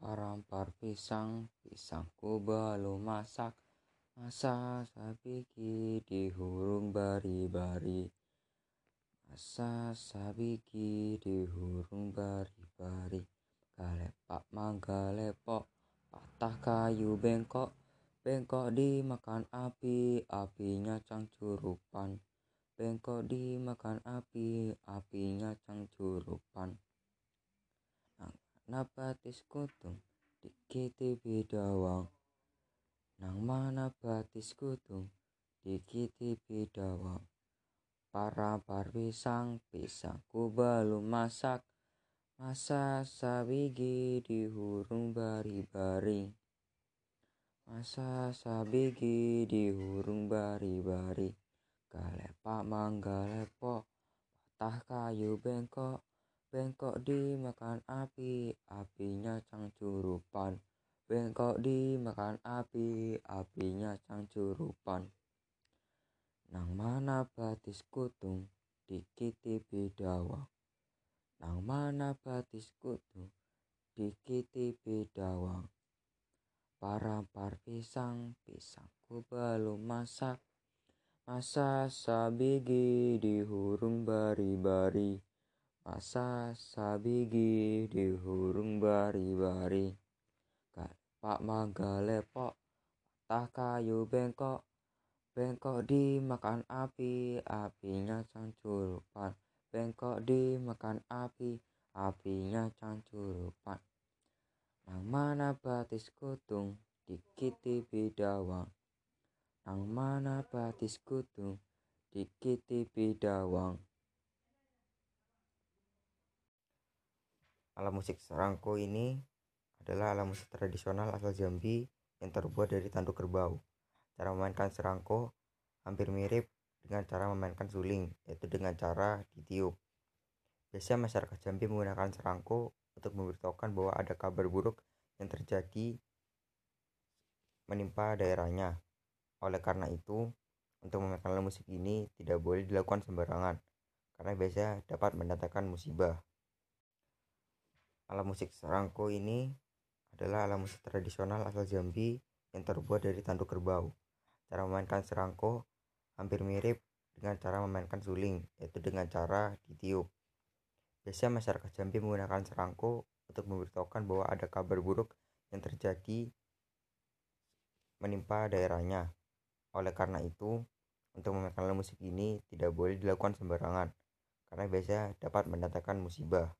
Parampar pisang, pisangku belum masak. Masa sabiki di hurung bari-bari. Masa sabiki di hurung bari-bari. Galepak manggalepok, patah kayu bengkok. Bengkok dimakan api, apinya cangcurupan. Bengkok dimakan api, apinya cangcurupan. Nang batis kutung, dikiti bidawang. Nang mana batis kutung, dikiti bidawang. Parampar pisang, pisangku belum masak. Masa sabigi di hurung bari-bari. Masa sabigi di hurung bari-bari. Galepak manggalepok, patah kayu bengkok. Bengkok dimakan api, apinya cangcurupan. Bengkok dimakan api, apinya cangcurupan. Nang mana batis kutung, dikiti bidawang. Nang mana batis kutung, dikiti bidawang. Parampar pisang, pisangku belum masak. Masa sabigi di hurung bari-bari. Masa sabigi di hurung bari-bari. Galepak manggalepok, patah kayu bengkok. Bengkok dimakan api, apinya cangcurupan. Bengkok dimakan api, apinya cangcurupan. Nang mana batis kutung, dikiti bidawang. Nang mana batis kutung, dikiti bidawang. Alat musik serangko ini adalah alat musik tradisional asal Jambi yang terbuat dari tanduk kerbau. Cara memainkan serangko hampir mirip dengan cara memainkan suling, yaitu dengan cara ditiup. Biasanya masyarakat Jambi menggunakan serangko untuk memberitahukan bahwa ada kabar buruk yang terjadi menimpa daerahnya. Oleh karena itu, untuk memainkan musik ini tidak boleh dilakukan sembarangan, karena biasanya dapat mendatangkan musibah. Alat musik serangko ini adalah alat musik tradisional asal Jambi yang terbuat dari tanduk kerbau. Cara memainkan serangko hampir mirip dengan cara memainkan suling, yaitu dengan cara ditiup. Biasanya masyarakat Jambi menggunakan serangko untuk memberitahukan bahwa ada kabar buruk yang terjadi menimpa daerahnya. Oleh karena itu, untuk memainkan alat musik ini tidak boleh dilakukan sembarangan, karena biasanya dapat mendatangkan musibah.